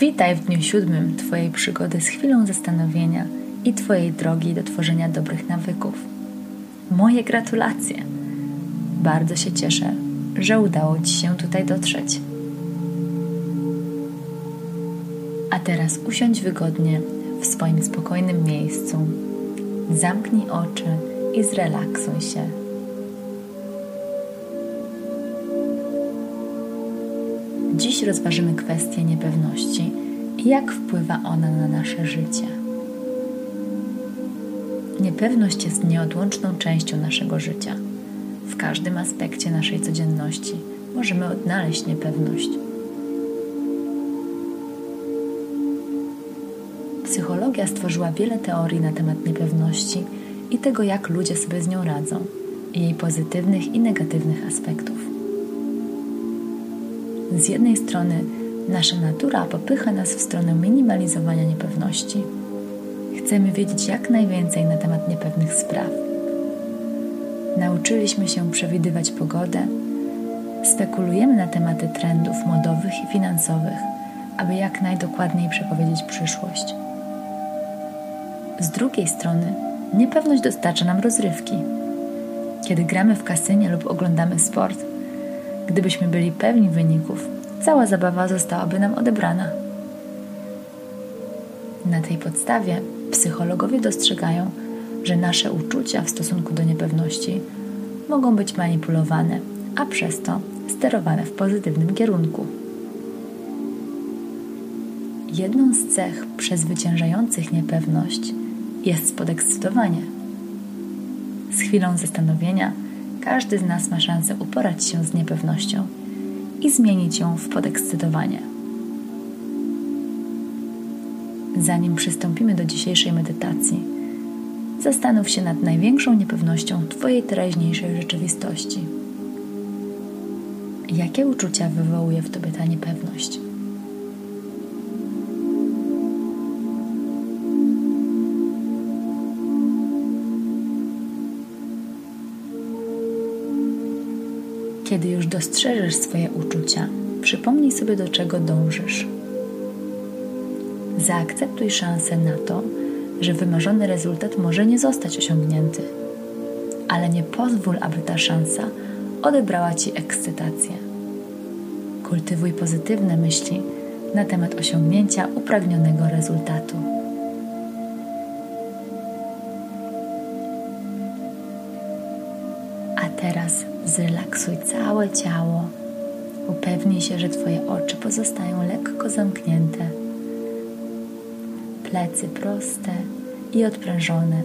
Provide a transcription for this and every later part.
Witaj w dniu siódmym Twojej przygody z chwilą zastanowienia i Twojej drogi do tworzenia dobrych nawyków. Moje gratulacje! Bardzo się cieszę, że udało Ci się tutaj dotrzeć. A teraz usiądź wygodnie w swoim spokojnym miejscu. Zamknij oczy i zrelaksuj się. Dziś rozważymy kwestię niepewności i jak wpływa ona na nasze życie. Niepewność jest nieodłączną częścią naszego życia. W każdym aspekcie naszej codzienności możemy odnaleźć niepewność. Psychologia stworzyła wiele teorii na temat niepewności i tego, jak ludzie sobie z nią radzą, jej pozytywnych i negatywnych aspektów. Z jednej strony nasza natura popycha nas w stronę minimalizowania niepewności. Chcemy wiedzieć jak najwięcej na temat niepewnych spraw. Nauczyliśmy się przewidywać pogodę, spekulujemy na tematy trendów modowych i finansowych, aby jak najdokładniej przepowiedzieć przyszłość. Z drugiej strony, niepewność dostarcza nam rozrywki. Kiedy gramy w kasynie lub oglądamy sport, gdybyśmy byli pewni wyników, cała zabawa zostałaby nam odebrana. Na tej podstawie psychologowie dostrzegają, że nasze uczucia w stosunku do niepewności mogą być manipulowane, a przez to sterowane w pozytywnym kierunku. Jedną z cech przezwyciężających niepewność jest podekscytowanie. Z chwilą zastanowienia każdy z nas ma szansę uporać się z niepewnością i zmienić ją w podekscytowanie. Zanim przystąpimy do dzisiejszej medytacji, zastanów się nad największą niepewnością Twojej teraźniejszej rzeczywistości. Jakie uczucia wywołuje w Tobie ta niepewność? Kiedy już dostrzeżesz swoje uczucia, przypomnij sobie, do czego dążysz. Zaakceptuj szansę na to, że wymarzony rezultat może nie zostać osiągnięty, ale nie pozwól, aby ta szansa odebrała ci ekscytację. Kultywuj pozytywne myśli na temat osiągnięcia upragnionego rezultatu. Zrelaksuj całe ciało. Upewnij się, że Twoje oczy pozostają lekko zamknięte, plecy proste i odprężone,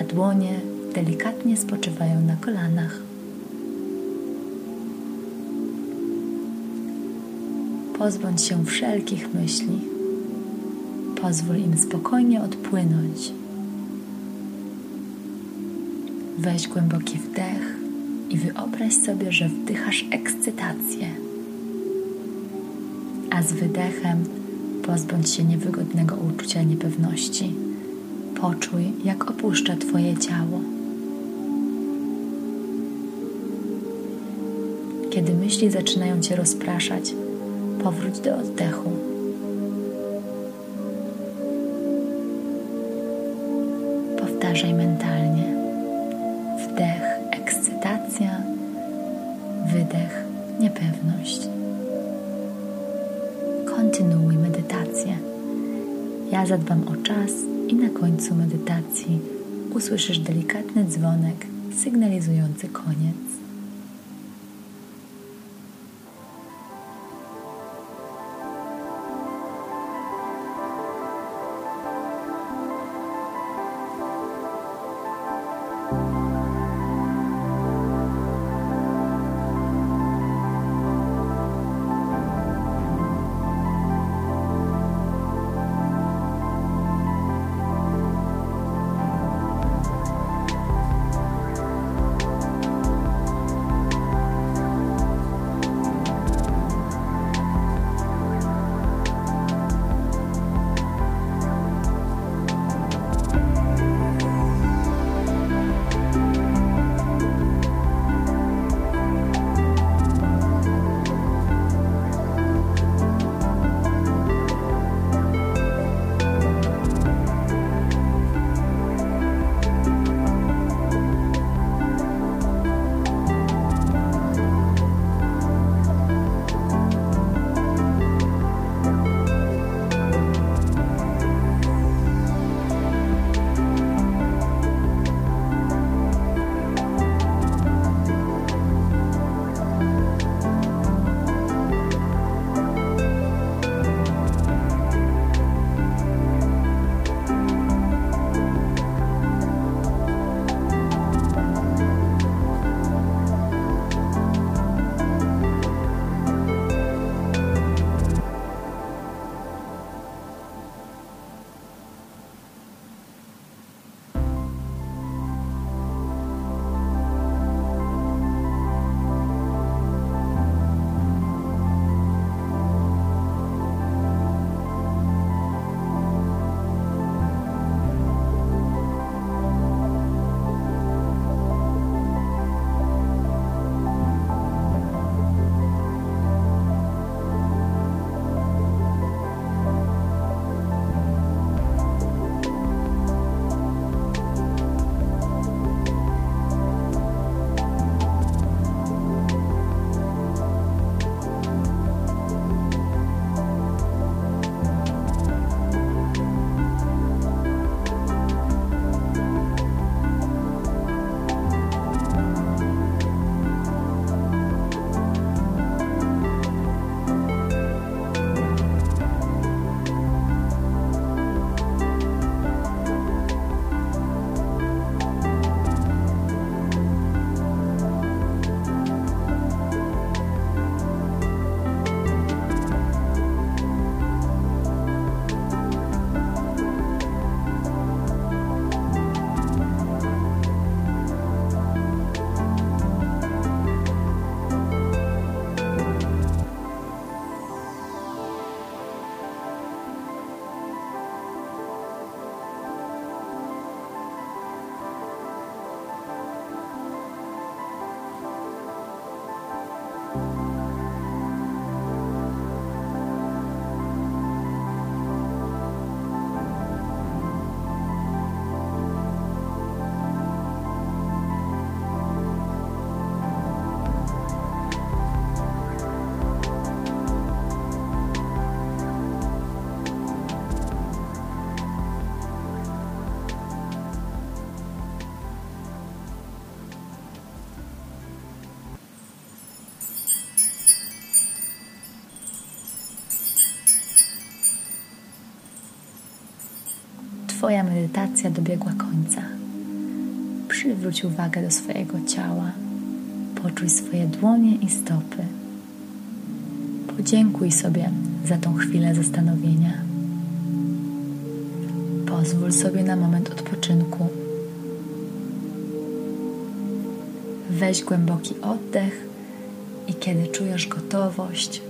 a dłonie delikatnie spoczywają na kolanach. Pozbądź się wszelkich myśli. Pozwól im spokojnie odpłynąć. Weź głęboki wdech i wyobraź sobie, że wdychasz ekscytację, a z wydechem pozbądź się niewygodnego uczucia niepewności. Poczuj, jak opuszcza Twoje ciało. Kiedy myśli zaczynają Cię rozpraszać, powróć do oddechu. Powtarzaj mentalnie. Wdech, niepewność. Kontynuuj medytację. Ja zadbam o czas i na końcu medytacji usłyszysz delikatny dzwonek sygnalizujący koniec. Twoja medytacja dobiegła końca. Przywróć uwagę do swojego ciała. Poczuj swoje dłonie i stopy. Podziękuj sobie za tą chwilę zastanowienia. Pozwól sobie na moment odpoczynku. Weź głęboki oddech i kiedy czujesz gotowość,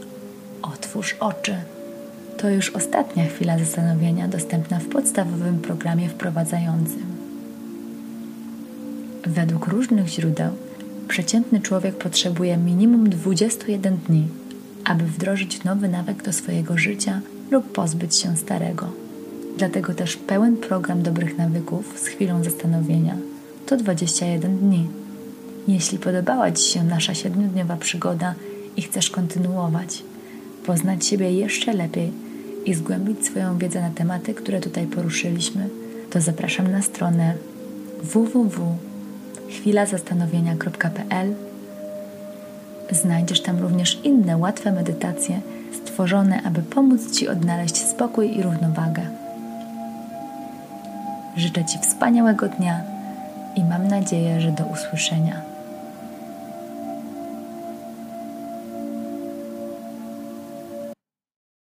otwórz oczy. To już ostatnia chwila zastanowienia dostępna w podstawowym programie wprowadzającym. Według różnych źródeł przeciętny człowiek potrzebuje minimum 21 dni, aby wdrożyć nowy nawyk do swojego życia lub pozbyć się starego. Dlatego też pełen program dobrych nawyków z chwilą zastanowienia to 21 dni. Jeśli podobała Ci się nasza siedmiodniowa przygoda i chcesz kontynuować, poznać siebie jeszcze lepiej i zgłębić swoją wiedzę na tematy, które tutaj poruszyliśmy, to zapraszam na stronę www.chwilazastanowienia.pl. Znajdziesz tam również inne łatwe medytacje stworzone, aby pomóc Ci odnaleźć spokój i równowagę. Życzę Ci wspaniałego dnia i mam nadzieję, że do usłyszenia.